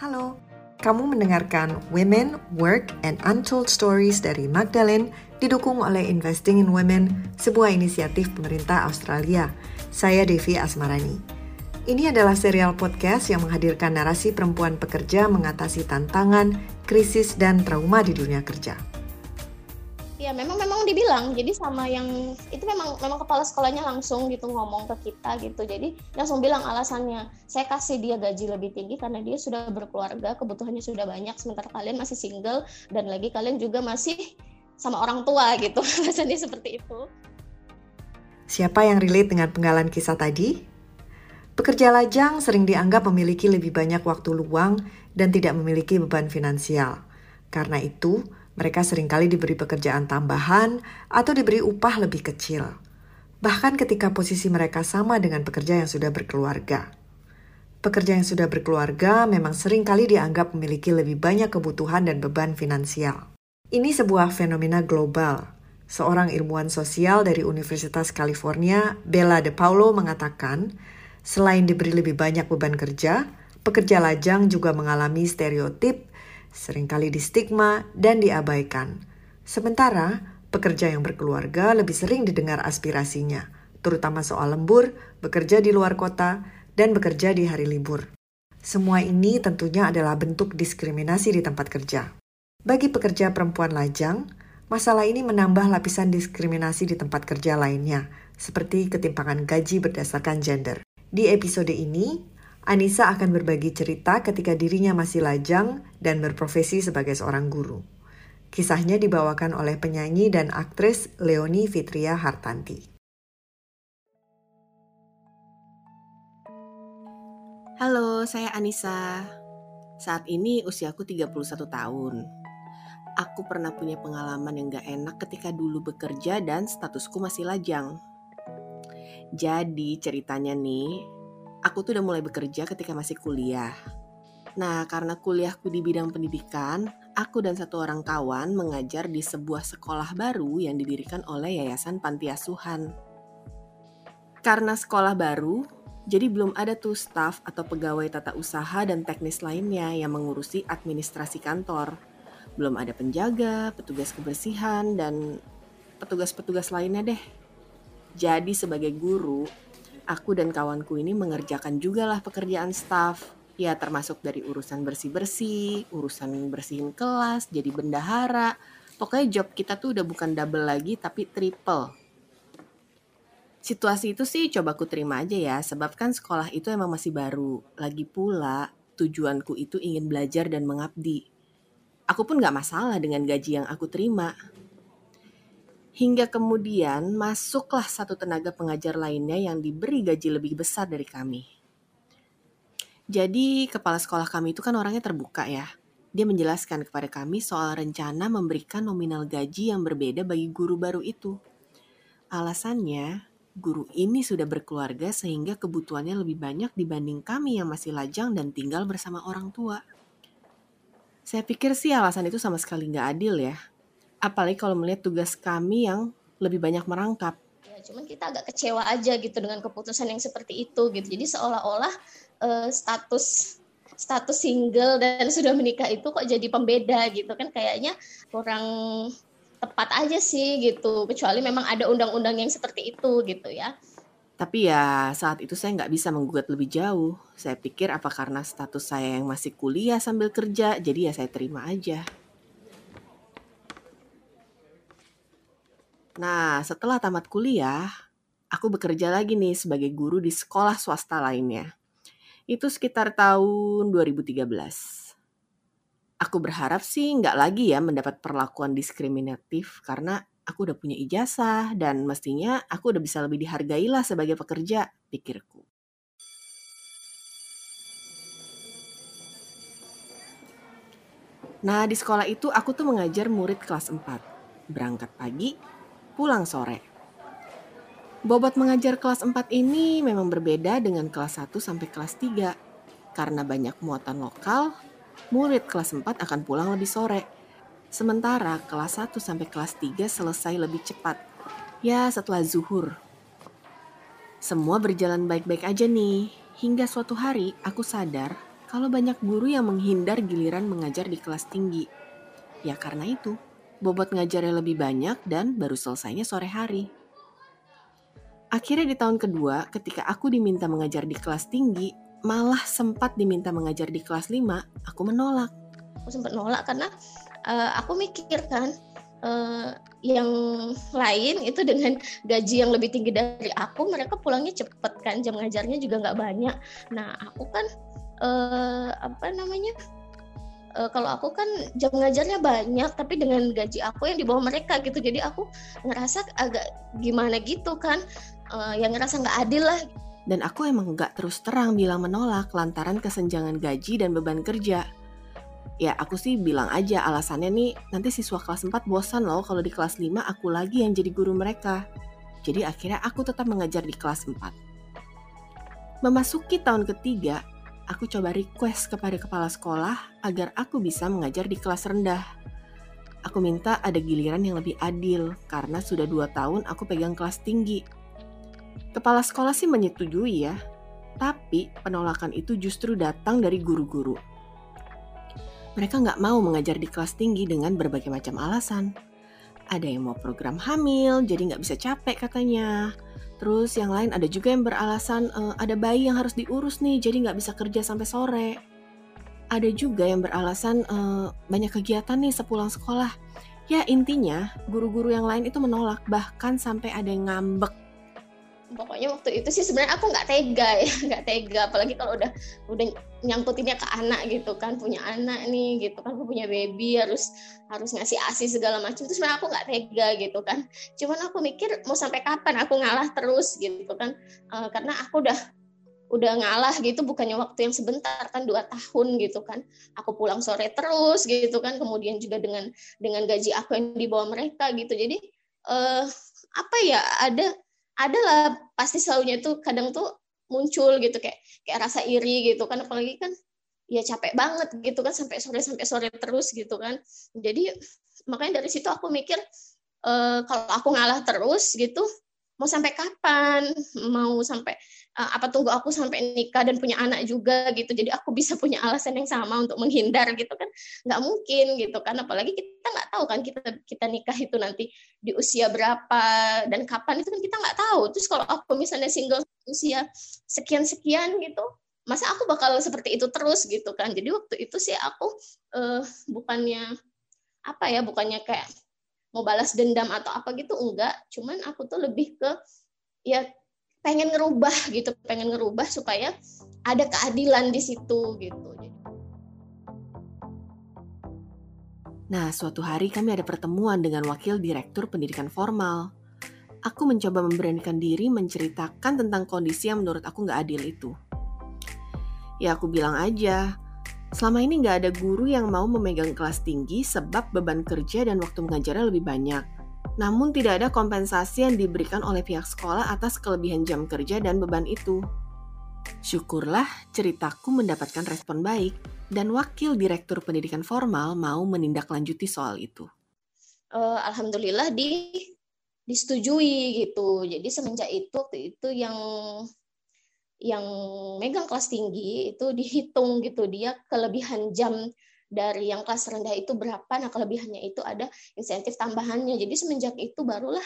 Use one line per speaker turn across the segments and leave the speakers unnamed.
Halo, kamu mendengarkan Women, Work, and Untold Stories dari Magdalene didukung oleh Investing in Women, sebuah inisiatif pemerintah Australia. Saya Devi Asmarani. Ini adalah serial podcast yang menghadirkan narasi perempuan pekerja mengatasi tantangan, krisis, dan trauma di dunia kerja
ya memang memang dibilang. Jadi sama yang itu memang memang kepala sekolahnya langsung gitu ngomong ke kita gitu. Jadi langsung bilang alasannya saya kasih dia gaji lebih tinggi karena dia sudah berkeluarga kebutuhannya sudah banyak sementara kalian masih single dan lagi kalian juga masih sama orang tua gitu. Alasannya seperti itu.
Siapa yang relate dengan penggalan kisah tadi? Pekerja lajang sering dianggap memiliki lebih banyak waktu luang dan tidak memiliki beban finansial. Karena itu, mereka sering kali diberi pekerjaan tambahan atau diberi upah lebih kecil, bahkan ketika posisi mereka sama dengan pekerja yang sudah berkeluarga. Pekerja yang sudah berkeluarga memang sering kali dianggap memiliki lebih banyak kebutuhan dan beban finansial. Ini sebuah fenomena global. Seorang ilmuwan sosial dari Universitas California, Bella De Paulo mengatakan, selain diberi lebih banyak beban kerja, pekerja lajang juga mengalami stereotip sering kali distigma dan diabaikan. Sementara, pekerja yang berkeluarga lebih sering didengar aspirasinya, terutama soal lembur, bekerja di luar kota, dan bekerja di hari libur. Semua ini tentunya adalah bentuk diskriminasi di tempat kerja. Bagi pekerja perempuan lajang, masalah ini menambah lapisan diskriminasi di tempat kerja lainnya, seperti ketimpangan gaji berdasarkan gender. Di episode ini, Anissa akan berbagi cerita ketika dirinya masih lajang dan berprofesi sebagai seorang guru. Kisahnya dibawakan oleh penyanyi dan aktris Leoni Fitria Hartanti.
Halo, saya Anissa. Saat ini usiaku 31 tahun. Aku pernah punya pengalaman yang gak enak ketika dulu bekerja dan statusku masih lajang. Jadi ceritanya nih, aku tuh udah mulai bekerja ketika masih kuliah. Nah, karena kuliahku di bidang pendidikan, aku dan satu orang kawan mengajar di sebuah sekolah baru yang didirikan oleh Yayasan Panti Asuhan. Karena sekolah baru, jadi belum ada tuh staf atau pegawai tata usaha dan teknis lainnya yang mengurusi administrasi kantor. Belum ada penjaga, petugas kebersihan, dan petugas-petugas lainnya deh. Jadi sebagai guru, aku dan kawanku ini mengerjakan juga lah pekerjaan staff. Ya termasuk dari urusan bersih-bersih, urusan bersihin kelas, jadi bendahara. Pokoknya job kita tuh udah bukan double lagi tapi triple. Situasi itu sih coba ku terima aja ya, sebab kan sekolah itu emang masih baru. Lagi pula, tujuanku itu ingin belajar dan mengabdi. Aku pun gak masalah dengan gaji yang aku terima. Hingga kemudian masuklah satu tenaga pengajar lainnya yang diberi gaji lebih besar dari kami. Jadi kepala sekolah kami itu kan orangnya terbuka ya. Dia menjelaskan kepada kami soal rencana memberikan nominal gaji yang berbeda bagi guru baru itu. Alasannya, guru ini sudah berkeluarga sehingga kebutuhannya lebih banyak dibanding kami yang masih lajang dan tinggal bersama orang tua. Saya pikir sih alasan itu sama sekali nggak adil ya apalagi kalau melihat tugas kami yang lebih banyak merangkap.
Ya, cuman kita agak kecewa aja gitu dengan keputusan yang seperti itu gitu. Jadi seolah-olah uh, status status single dan sudah menikah itu kok jadi pembeda gitu kan. Kayaknya kurang tepat aja sih gitu. Kecuali memang ada undang-undang yang seperti itu gitu ya.
Tapi ya saat itu saya nggak bisa menggugat lebih jauh. Saya pikir apa karena status saya yang masih kuliah sambil kerja jadi ya saya terima aja Nah, setelah tamat kuliah, aku bekerja lagi nih sebagai guru di sekolah swasta lainnya. Itu sekitar tahun 2013. Aku berharap sih nggak lagi ya mendapat perlakuan diskriminatif karena aku udah punya ijazah dan mestinya aku udah bisa lebih dihargai lah sebagai pekerja, pikirku. Nah, di sekolah itu aku tuh mengajar murid kelas 4. Berangkat pagi, pulang sore. Bobot mengajar kelas 4 ini memang berbeda dengan kelas 1 sampai kelas 3. Karena banyak muatan lokal, murid kelas 4 akan pulang lebih sore. Sementara kelas 1 sampai kelas 3 selesai lebih cepat. Ya setelah zuhur. Semua berjalan baik-baik aja nih. Hingga suatu hari aku sadar kalau banyak guru yang menghindar giliran mengajar di kelas tinggi. Ya karena itu, bobot ngajarnya lebih banyak dan baru selesainya sore hari. Akhirnya di tahun kedua, ketika aku diminta mengajar di kelas tinggi, malah sempat diminta mengajar di kelas 5, aku menolak.
Aku sempat nolak karena uh, aku mikir kan, uh, yang lain itu dengan gaji yang lebih tinggi dari aku, mereka pulangnya cepet kan, jam ngajarnya juga nggak banyak. Nah aku kan uh, apa namanya uh, kalau aku kan jam ngajarnya banyak tapi dengan gaji aku yang di bawah mereka gitu. Jadi aku ngerasa agak gimana gitu kan. Uh, yang ngerasa nggak adil lah.
Dan aku emang nggak terus terang bilang menolak lantaran kesenjangan gaji dan beban kerja. Ya aku sih bilang aja alasannya nih nanti siswa kelas 4 bosan loh. Kalau di kelas 5 aku lagi yang jadi guru mereka. Jadi akhirnya aku tetap mengajar di kelas 4 Memasuki tahun ketiga, aku coba request kepada kepala sekolah agar aku bisa mengajar di kelas rendah. Aku minta ada giliran yang lebih adil karena sudah dua tahun aku pegang kelas tinggi. Kepala sekolah sih menyetujui ya, tapi penolakan itu justru datang dari guru-guru. Mereka nggak mau mengajar di kelas tinggi dengan berbagai macam alasan. Ada yang mau program hamil, jadi nggak bisa capek katanya. Terus yang lain ada juga yang beralasan e, ada bayi yang harus diurus nih, jadi nggak bisa kerja sampai sore. Ada juga yang beralasan e, banyak kegiatan nih sepulang sekolah. Ya intinya guru-guru yang lain itu menolak, bahkan sampai ada yang ngambek
pokoknya waktu itu sih sebenarnya aku nggak tega ya nggak tega. Apalagi kalau udah udah nyangkutinnya ke anak gitu kan punya anak nih gitu kan aku punya baby harus harus ngasih asi segala macam. Itu sebenarnya aku nggak tega gitu kan. Cuman aku mikir mau sampai kapan aku ngalah terus gitu kan? Uh, karena aku udah udah ngalah gitu bukannya waktu yang sebentar kan dua tahun gitu kan. Aku pulang sore terus gitu kan kemudian juga dengan dengan gaji aku yang di bawah mereka gitu. Jadi uh, apa ya ada adalah pasti selalunya tuh kadang tuh muncul gitu kayak kayak rasa iri gitu kan. Apalagi kan ya capek banget gitu kan sampai sore sampai sore terus gitu kan. Jadi makanya dari situ aku mikir e, kalau aku ngalah terus gitu mau sampai kapan? Mau sampai uh, apa tunggu aku sampai nikah dan punya anak juga gitu. Jadi aku bisa punya alasan yang sama untuk menghindar gitu kan. Nggak mungkin gitu kan. Apalagi kita nggak tahu kan kita kita nikah itu nanti di usia berapa dan kapan itu kan kita nggak tahu. Terus kalau aku misalnya single usia sekian sekian gitu masa aku bakal seperti itu terus gitu kan? Jadi waktu itu sih aku uh, bukannya apa ya bukannya kayak mau balas dendam atau apa gitu enggak. Cuman aku tuh lebih ke ya pengen ngerubah gitu pengen ngerubah supaya ada keadilan di situ gitu
Nah, suatu hari kami ada pertemuan dengan wakil direktur pendidikan formal. Aku mencoba memberanikan diri menceritakan tentang kondisi yang menurut aku nggak adil itu. Ya aku bilang aja, Selama ini nggak ada guru yang mau memegang kelas tinggi sebab beban kerja dan waktu mengajarnya lebih banyak. Namun tidak ada kompensasi yang diberikan oleh pihak sekolah atas kelebihan jam kerja dan beban itu. Syukurlah ceritaku mendapatkan respon baik dan wakil direktur pendidikan formal mau menindaklanjuti soal itu.
Uh, Alhamdulillah di disetujui gitu. Jadi semenjak itu itu yang yang megang kelas tinggi itu dihitung gitu. Dia kelebihan jam dari yang kelas rendah itu berapa. Nah kelebihannya itu ada insentif tambahannya. Jadi semenjak itu barulah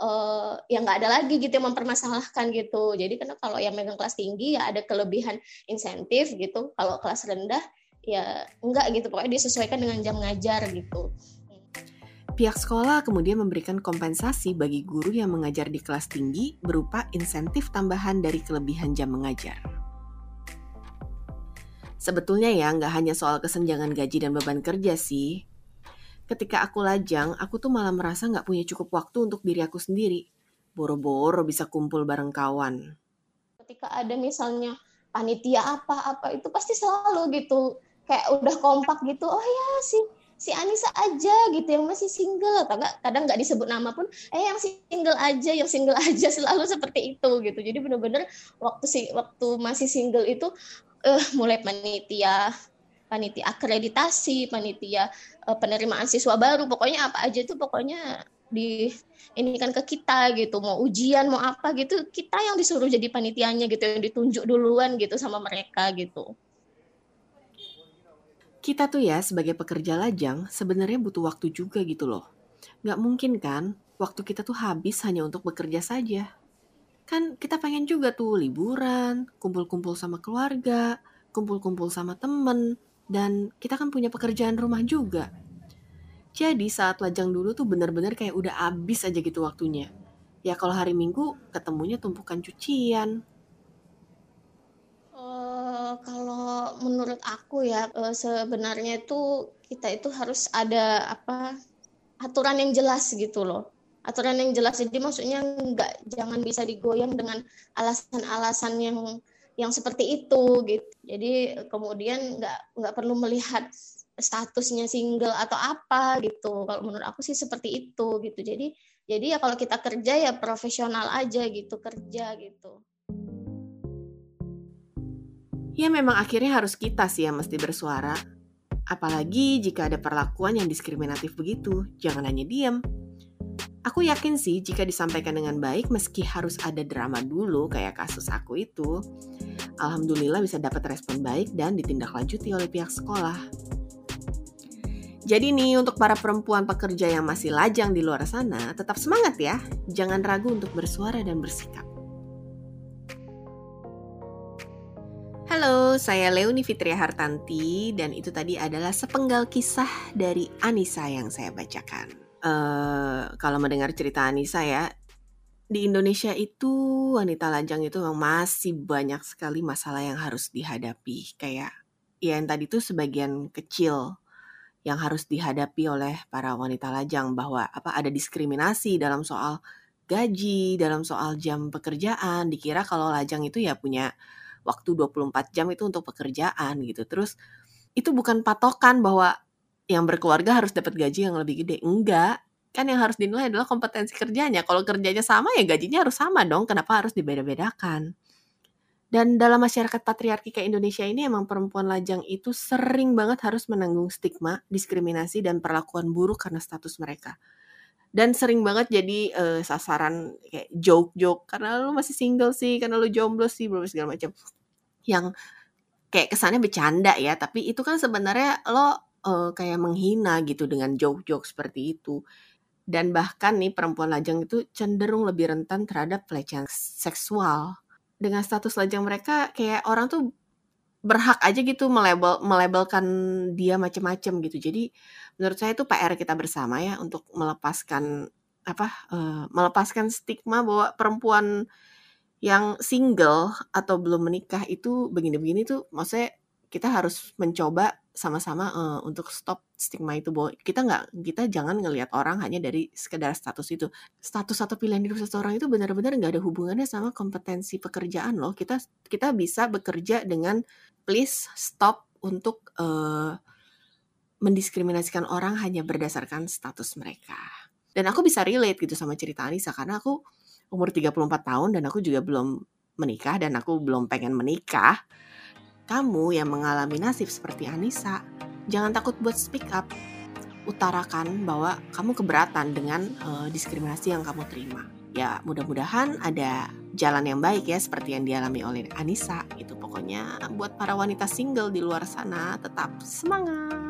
uh, yang nggak ada lagi gitu yang mempermasalahkan gitu. Jadi karena kalau yang megang kelas tinggi ya ada kelebihan insentif gitu. Kalau kelas rendah ya enggak gitu pokoknya disesuaikan dengan jam ngajar gitu
Pihak sekolah kemudian memberikan kompensasi bagi guru yang mengajar di kelas tinggi berupa insentif tambahan dari kelebihan jam mengajar. Sebetulnya ya nggak hanya soal kesenjangan gaji dan beban kerja sih. Ketika aku lajang, aku tuh malah merasa nggak punya cukup waktu untuk diri aku sendiri. Boro-boro bisa kumpul bareng kawan.
Ketika ada misalnya panitia apa-apa itu pasti selalu gitu kayak udah kompak gitu. Oh ya sih si Anissa aja gitu yang masih single. Atau enggak kadang nggak disebut nama pun eh yang single aja yang single aja selalu seperti itu gitu. Jadi bener-bener waktu si waktu masih single itu uh, mulai panitia panitia akreditasi panitia uh, penerimaan siswa baru pokoknya apa aja itu pokoknya di ini kan ke kita gitu. Mau ujian mau apa gitu kita yang disuruh jadi panitianya gitu yang ditunjuk duluan gitu sama mereka gitu
Kita tuh ya sebagai pekerja lajang sebenarnya butuh waktu juga gitu loh. Nggak mungkin kan waktu kita tuh habis hanya untuk bekerja saja. Kan kita pengen juga tuh liburan, kumpul-kumpul sama keluarga, kumpul-kumpul sama temen, dan kita kan punya pekerjaan rumah juga. Jadi saat lajang dulu tuh bener-bener kayak udah habis aja gitu waktunya. Ya kalau hari Minggu ketemunya tumpukan cucian,
kalau menurut aku ya uh, sebenarnya itu kita itu harus ada apa aturan yang jelas gitu loh. Aturan yang jelas. Jadi maksudnya nggak jangan bisa digoyang dengan alasan-alasan yang yang seperti itu gitu. Jadi kemudian nggak nggak perlu melihat statusnya single atau apa gitu. Kalau menurut aku sih seperti itu gitu. Jadi jadi ya kalau kita kerja ya profesional aja gitu kerja gitu
Ya memang akhirnya harus kita sih yang mesti bersuara. Apalagi jika ada perlakuan yang diskriminatif begitu, jangan hanya diam. Aku yakin sih jika disampaikan dengan baik meski harus ada drama dulu kayak kasus aku itu, alhamdulillah bisa dapat respon baik dan ditindaklanjuti oleh pihak sekolah. Jadi nih untuk para perempuan pekerja yang masih lajang di luar sana, tetap semangat ya. Jangan ragu untuk bersuara dan bersikap. Saya Leoni Fitria Hartanti dan itu tadi adalah sepenggal kisah dari Anissa yang saya bacakan. Uh, kalau mendengar cerita Anissa ya, di Indonesia itu wanita lajang itu masih banyak sekali masalah yang harus dihadapi. Kayak ya yang tadi itu sebagian kecil yang harus dihadapi oleh para wanita lajang bahwa apa ada diskriminasi dalam soal gaji, dalam soal jam pekerjaan. Dikira kalau lajang itu ya punya waktu 24 jam itu untuk pekerjaan gitu. Terus itu bukan patokan bahwa yang berkeluarga harus dapat gaji yang lebih gede. Enggak. Kan yang harus dinilai adalah kompetensi kerjanya. Kalau kerjanya sama ya gajinya harus sama dong. Kenapa harus dibeda-bedakan? Dan dalam masyarakat patriarki kayak Indonesia ini emang perempuan lajang itu sering banget harus menanggung stigma, diskriminasi, dan perlakuan buruk karena status mereka dan sering banget jadi uh, sasaran kayak joke-joke karena lu masih single sih, karena lu jomblo sih, belum segala macam. Yang kayak kesannya bercanda ya, tapi itu kan sebenarnya lo uh, kayak menghina gitu dengan joke-joke seperti itu. Dan bahkan nih perempuan lajang itu cenderung lebih rentan terhadap pelecehan seksual. Dengan status lajang mereka kayak orang tuh berhak aja gitu melabel melabelkan dia macam-macam gitu. Jadi menurut saya itu PR kita bersama ya untuk melepaskan apa uh, melepaskan stigma bahwa perempuan yang single atau belum menikah itu begini-begini tuh maksudnya kita harus mencoba sama-sama uh, untuk stop stigma itu bahwa kita nggak kita jangan ngelihat orang hanya dari sekedar status itu. Status atau pilihan hidup seseorang itu benar-benar nggak ada hubungannya sama kompetensi pekerjaan loh. Kita kita bisa bekerja dengan please stop untuk uh, mendiskriminasikan orang hanya berdasarkan status mereka dan aku bisa relate gitu sama cerita Anissa karena aku umur 34 tahun dan aku juga belum menikah dan aku belum pengen menikah kamu yang mengalami nasib seperti Anissa, jangan takut buat speak up. Utarakan bahwa kamu keberatan dengan uh, diskriminasi yang kamu terima. Ya, mudah-mudahan ada jalan yang baik ya seperti yang dialami oleh Anissa. Itu pokoknya buat para wanita single di luar sana tetap semangat.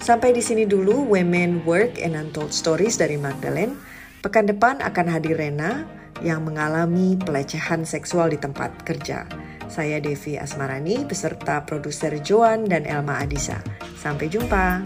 Sampai di sini dulu Women Work and Untold Stories dari Magdalene. Pekan depan akan hadir Rena yang mengalami pelecehan seksual di tempat kerja. Saya Devi Asmarani beserta produser Joan dan Elma Adisa. Sampai jumpa.